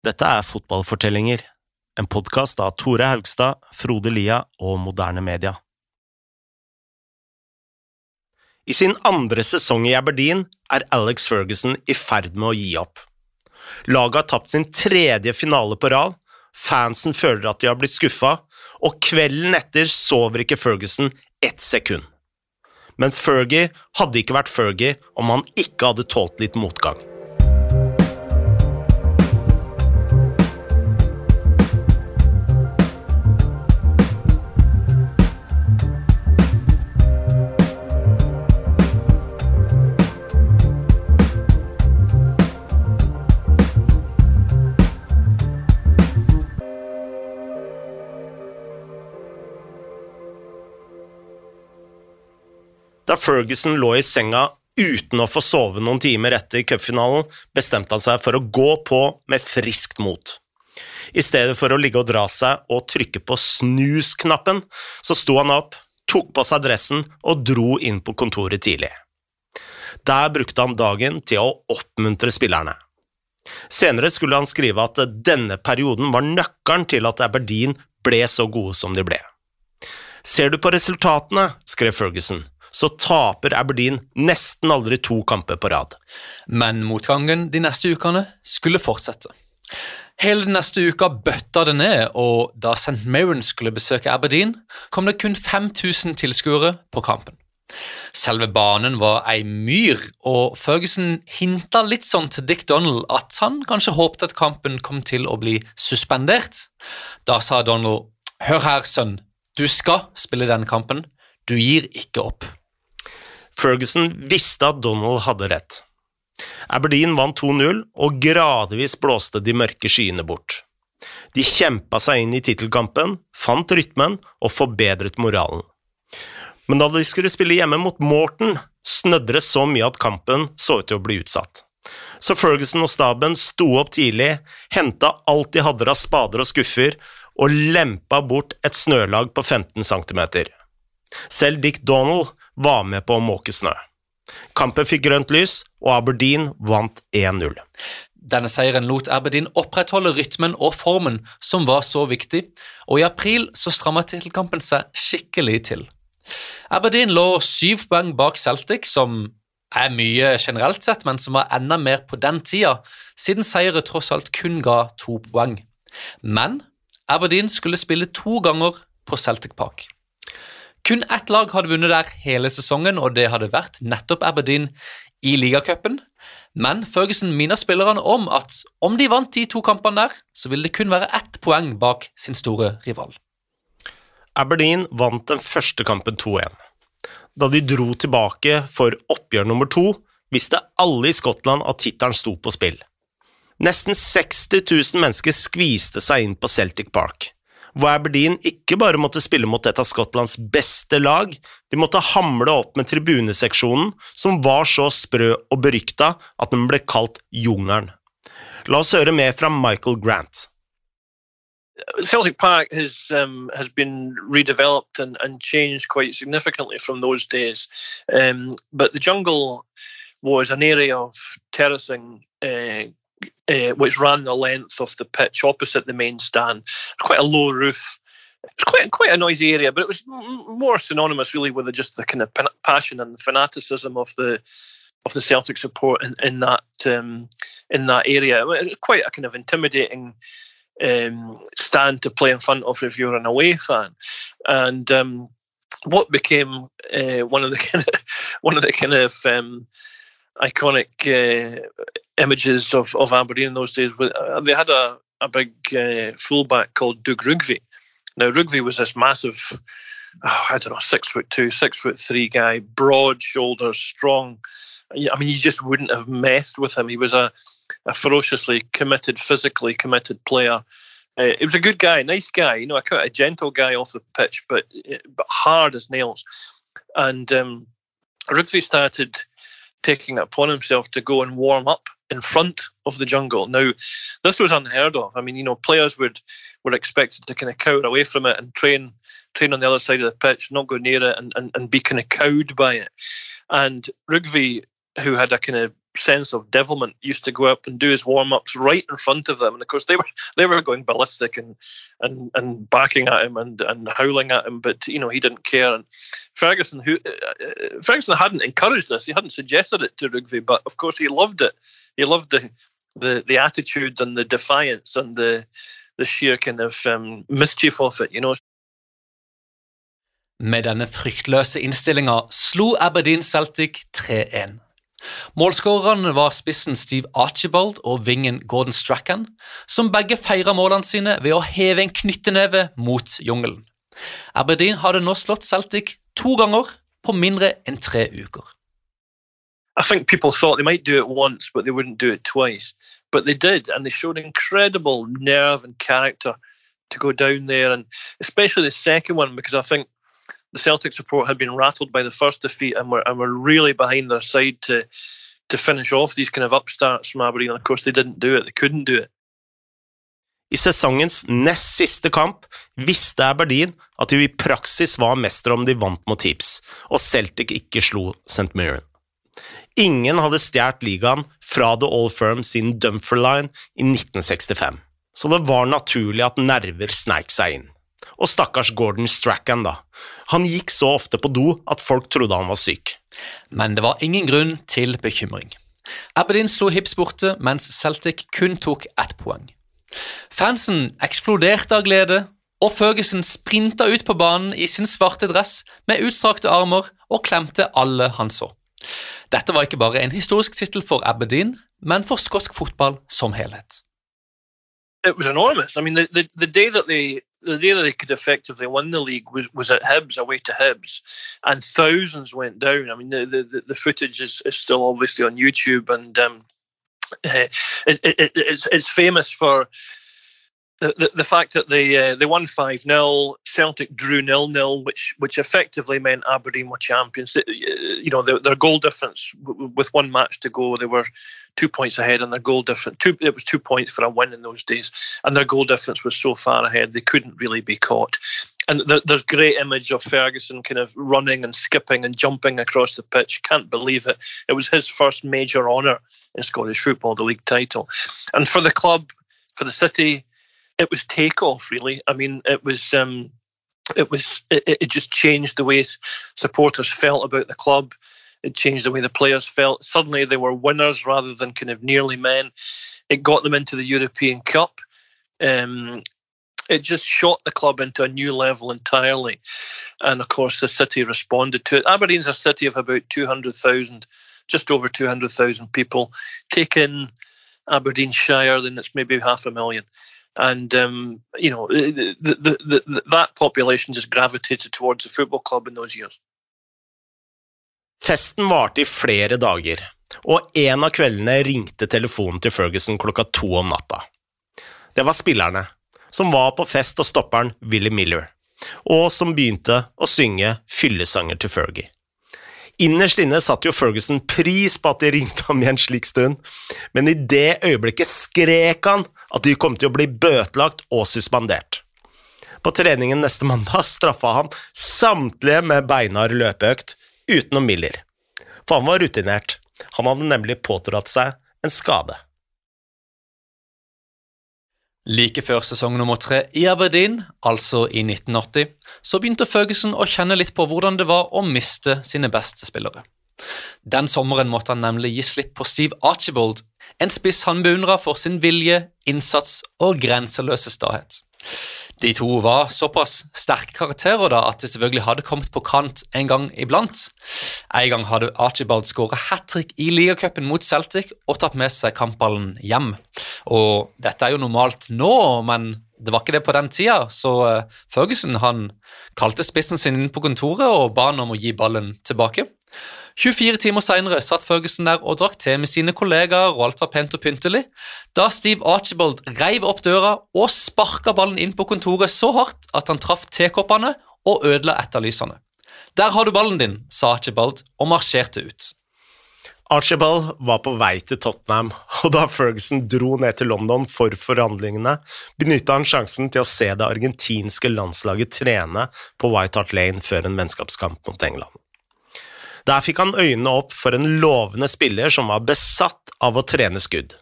Dette er Fotballfortellinger, en podkast av Tore Haugstad, Frode Lia og Moderne Media. I sin andre sesong i Aberdeen er Alex Ferguson i ferd med å gi opp. Laget har tapt sin tredje finale på rad, fansen føler at de har blitt skuffa, og kvelden etter sover ikke Ferguson ett sekund. Men Fergie hadde ikke vært Fergie om han ikke hadde tålt litt motgang. Da Ferguson lå i senga uten å få sove noen timer etter cupfinalen, bestemte han seg for å gå på med friskt mot. I stedet for å ligge og dra seg og trykke på snus-knappen, så sto han opp, tok på seg dressen og dro inn på kontoret tidlig. Der brukte han dagen til å oppmuntre spillerne. Senere skulle han skrive at denne perioden var nøkkelen til at Aberdeen ble så gode som de ble. Ser du på resultatene, skrev Ferguson, så taper Aberdeen nesten aldri to kamper på rad. Men motgangen de neste ukene skulle fortsette. Hele den neste uka bøtta det ned, og da St. Mirren skulle besøke Aberdeen, kom det kun 5000 tilskuere på kampen. Selve banen var ei myr, og Ferguson hinta litt sånn til Dick Donald at han kanskje håpte at kampen kom til å bli suspendert. Da sa Donald, hør her, sønn, du skal spille denne kampen, du gir ikke opp. Ferguson visste at Donald hadde rett. Aberdeen vant 2-0, og gradvis blåste de mørke skyene bort. De kjempa seg inn i tittelkampen, fant rytmen og forbedret moralen. Men da de skulle spille hjemme mot Morton, snødde det så mye at kampen så ut til å bli utsatt. Så Ferguson og staben sto opp tidlig, henta alt de hadde av spader og skuffer, og lempa bort et snølag på 15 cm. Selv Dick Donald var med på å måke snø. Kampen fikk grønt lys, og Aberdeen vant 1-0. Denne seieren lot Aberdeen opprettholde rytmen og formen som var så viktig, og i april så stramma tittelkampen seg skikkelig til. Aberdeen lå syv poeng bak Celtic, som er mye generelt sett, men som var enda mer på den tida, siden seieret tross alt kun ga to poeng. Men Aberdeen skulle spille to ganger på Celtic Park. Kun ett lag hadde vunnet der hele sesongen, og det hadde vært nettopp Aberdeen i ligacupen. Men Ferguson minner spillerne om at om de vant de to kampene der, så ville det kun være ett poeng bak sin store rival. Aberdeen vant den første kampen 2-1. Da de dro tilbake for oppgjør nummer to, visste alle i Skottland at tittelen sto på spill. Nesten 60 000 mennesker skviste seg inn på Celtic Park hvor Aberdeen ikke bare måtte spille mot et av Skottlands beste lag, de måtte hamle opp med tribuneseksjonen, som var så sprø og berykta at den ble kalt Jungelen. La oss høre mer fra Michael Grant. Celtic Park has um, has been redeveloped and, and changed quite significantly from those days, um, but the jungle was an area of terracing uh, uh, which ran the length of the pitch opposite the main stand. Quite a low roof. It's quite quite a noisy area, but it was more synonymous really with the, just the kind of passion and fanaticism of the of the Celtic support in, in that um, in that area. It was quite a kind of intimidating um, stand to play in front of if you're an away fan, and um, what became uh, one of the kind of one of the kind of um, iconic uh, images of, of Aberdeen in those days. Uh, they had a, a big uh, fullback called Doug Rugby. Now, Rugby was this massive, oh, I don't know, six foot two, six foot three guy, broad shoulders, strong. I mean, you just wouldn't have messed with him. He was a, a ferociously committed, physically committed player. Uh, he was a good guy, nice guy, you know, a, a gentle guy off the pitch, but but hard as nails. And um, Rugby started taking it upon himself to go and warm up in front of the jungle. Now, this was unheard of. I mean, you know, players would were expected to kind of cower away from it and train train on the other side of the pitch, not go near it, and and, and be kind of cowed by it. And Rugby, who had a kind of sense of devilment used to go up and do his warm ups right in front of them, and of course they were they were going ballistic and and and backing at him and and howling at him, but you know he didn't care. And Ferguson, who uh, uh Ferguson hadn't encouraged this, he hadn't suggested it to Rugby, but of course he loved it. He loved the the the attitude and the defiance and the the sheer kind of um, mischief of it, you know. Med denne fryktløse innstillinga slo Aberdeen Celtic 3-1. Målskårerne var spissen Steve Archibald og vingen Gordon Strachan, som begge feira målene sine ved å heve en knytteneve mot jungelen. Aberdeen hadde nå slått Celtic to ganger på mindre enn tre uker. I think people thought they might do it once, but they wouldn't do it twice. But they did, and they showed incredible nerve and character to go down there, and especially the second one because I think the Celtic support had been rattled by the first defeat and were and were really behind their side to to finish off these kind of upstarts from Aberdeen. Of course, they didn't do it. They couldn't do it. I sesongens nest siste kamp visste Aberdeen at de i praksis var mestere om de vant mot Tips, og Celtic ikke slo St. Mirren. Ingen hadde stjålet ligaen fra The All Firm sin Dumferline i 1965, så det var naturlig at nerver sneik seg inn. Og stakkars Gordon Strachan, da. Han gikk så ofte på do at folk trodde han var syk. Men det var ingen grunn til bekymring. Aberdeen slo Hips borte, mens Celtic kun tok ett poeng. Fansen eksploderte av glede, og Ferguson sprinta ut på banen i sin svarte dress med utstrakte armer og klemte alle han så. Dette var ikke bare en historisk tittel for Aberdeen, men for skotsk fotball som helhet. It was enormous. I mean, the, the, the day that they the day that they could effectively win the league was, was at Hibs, away to Hibs, and thousands went down. I mean, the the, the footage is, is still obviously on YouTube, and um, uh, it, it, it's it's famous for the, the, fact that they uh, they won five 0 Celtic drew nil nil, which which effectively meant Aberdeen were champions. You know their, their goal difference with one match to go, they were two points ahead, and their goal difference two it was two points for a win in those days, and their goal difference was so far ahead they couldn't really be caught. And there's great image of Ferguson kind of running and skipping and jumping across the pitch. Can't believe it. It was his first major honour in Scottish football, the league title, and for the club, for the city it was takeoff really. I mean, it was um, it was it, it just changed the way supporters felt about the club. It changed the way the players felt. Suddenly they were winners rather than kind of nearly men. It got them into the European Cup. Um, it just shot the club into a new level entirely. And of course, the city responded to it. Aberdeen's a city of about 200,000, just over 200,000 people. Take in Aberdeenshire, then it's maybe half a million and um, you know the, the, the, that population just gravitated towards the football club in those years. Festen varte i flere dager, og en av kveldene ringte telefonen til Ferguson klokka to om natta. Det var spillerne, som var på fest og stopperen Willy Miller, og som begynte å synge fyllesanger til Fergie. Innerst inne satte jo Ferguson pris på at de ringte ham i en slik stund, men i det øyeblikket skrek han at de kom til å bli bøtelagt og suspendert. På treningen neste mandag straffa han samtlige med beinhard løpeøkt, utenom Miller. For han var rutinert, han hadde nemlig pådratt seg en skade. Like før sesong nummer tre i Aberdeen, altså i 1980, så begynte Ferguson å kjenne litt på hvordan det var å miste sine beste spillere. Den sommeren måtte han nemlig gi slipp på Steve Archibald, en spiss han beundra for sin vilje, innsats og grenseløse stahet. De to var såpass sterke karakterer da at det selvfølgelig hadde kommet på kant en gang iblant. En gang hadde Archibald skåra hat trick i ligacupen mot Celtic og tatt med seg kampballen hjem. Og dette er jo normalt nå, men det var ikke det på den tida, så eh, Ferguson han kalte spissen sin inn på kontoret og ba han om å gi ballen tilbake. 24 timer seinere satt Ferguson der og drakk te med sine kollegaer, og alt var pent og pyntelig, da Steve Archibald reiv opp døra og sparka ballen inn på kontoret så hardt at han traff tekoppene og ødela etterlysene. Der har du ballen din, sa Archibald og marsjerte ut. Archibald var på vei til Tottenham, og da Ferguson dro ned til London for forhandlingene, benytta han sjansen til å se det argentinske landslaget trene på White Hart Lane før en vennskapskamp mot England. Der fikk han øynene opp for en lovende spiller som var besatt av å trene skudd.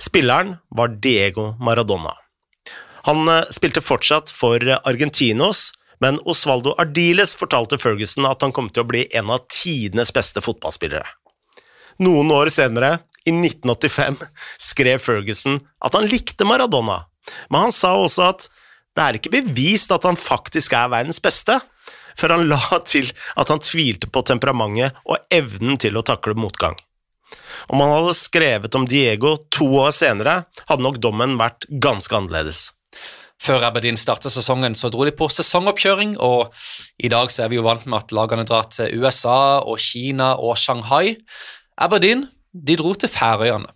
Spilleren var Diego Maradona. Han eh, spilte fortsatt for Argentinos, men Osvaldo Ardiles fortalte Ferguson at han kom til å bli en av tidenes beste fotballspillere. Noen år senere, i 1985, skrev Ferguson at han likte Maradona, men han sa også at det er ikke bevist at han faktisk er verdens beste, før han la til at han tvilte på temperamentet og evnen til å takle motgang. Om han hadde skrevet om Diego to år senere, hadde nok dommen vært ganske annerledes. Før Aberdeen startet sesongen, så dro de på sesongoppkjøring, og i dag så er vi jo vant med at lagene drar til USA og Kina og Shanghai. Aberdeen de dro til Færøyene.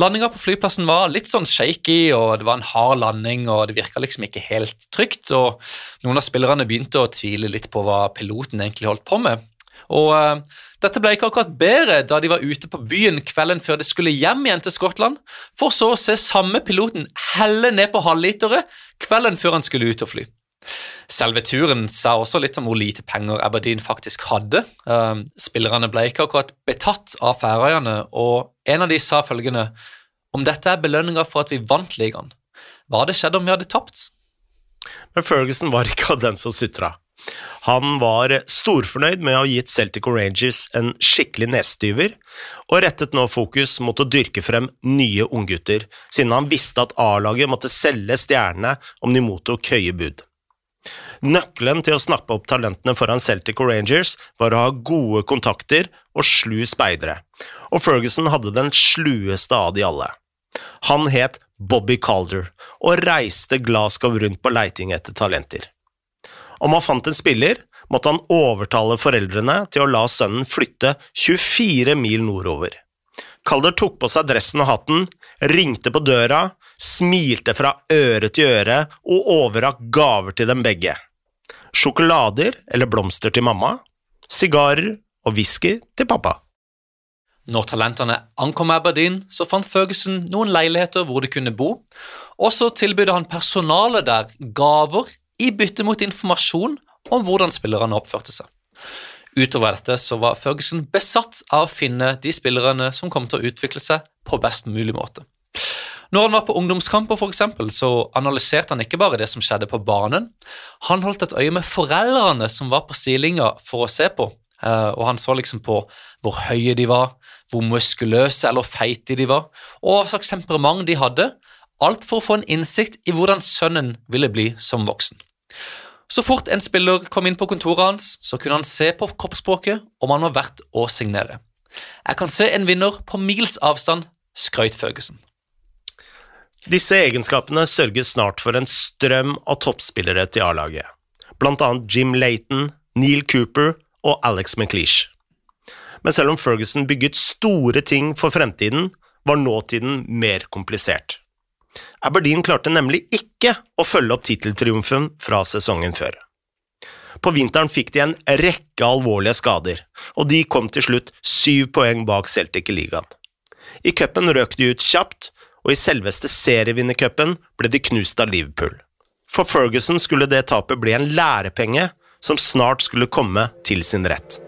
Landinga på flyplassen var litt sånn shaky, og det var en hard landing, og det virka liksom ikke helt trygt, og noen av spillerne begynte å tvile litt på hva piloten egentlig holdt på med. Og uh, dette ble ikke akkurat bedre da de var ute på byen kvelden før de skulle hjem igjen til Skottland, for så å se samme piloten helle ned på halvlitere kvelden før han skulle ut og fly. Selve turen sa også litt om hvor lite penger Aberdeen faktisk hadde. Um, spillerne ble ikke akkurat betatt av Færøyene, og en av de sa følgende om dette er belønninga for at vi vant ligaen. Hva hadde skjedd om vi hadde tapt? Men Ferguson var ikke av den som sutra. Han var storfornøyd med å ha gitt Celtic Rangers en skikkelig nestyver, og rettet nå fokus mot å dyrke frem nye unggutter, siden han visste at A-laget måtte selge stjernene om de mottok høye bud. Nøkkelen til å snappe opp talentene foran Celtic og Rangers var å ha gode kontakter og slu speidere, og Ferguson hadde den slueste av de alle. Han het Bobby Calder og reiste Glasgow rundt på leiting etter talenter. Om han fant en spiller, måtte han overtale foreldrene til å la sønnen flytte 24 mil nordover. Calder tok på seg dressen og hatten, ringte på døra, smilte fra øre til øre og overrakk gaver til dem begge. Sjokolader eller blomster til mamma, sigarer og whisky til pappa. Når talentene ankom Aberdeen, så fant Ferguson noen leiligheter hvor de kunne bo, og så tilbød han personalet der gaver i bytte mot informasjon om hvordan spillerne oppførte seg. Utover dette så var Ferguson besatt av å finne de spillerne som kom til å utvikle seg på best mulig måte. Når han var på ungdomskamper, for eksempel, så analyserte han ikke bare det som skjedde på banen. Han holdt et øye med foreldrene som var på sidelinja for å se på, eh, og han så liksom på hvor høye de var, hvor muskuløse eller feite de var, og hva slags temperament de hadde, alt for å få en innsikt i hvordan sønnen ville bli som voksen. Så fort en spiller kom inn på kontoret hans, så kunne han se på kroppsspråket om han var verdt å signere. Jeg kan se en vinner på mils avstand, skrøt Ferguson. Disse egenskapene sørget snart for en strøm av toppspillere til A-laget, blant annet Jim Layton, Neil Cooper og Alex McLeish. Men selv om Ferguson bygget store ting for fremtiden, var nåtiden mer komplisert. Aberdeen klarte nemlig ikke å følge opp titteltriumfen fra sesongen før. På vinteren fikk de en rekke alvorlige skader, og de kom til slutt syv poeng bak Celtic i ligaen. I cupen røk de ut kjapt, og i selveste serievinnercupen ble de knust av Liverpool. For Ferguson skulle det tapet bli en lærepenge som snart skulle komme til sin rett.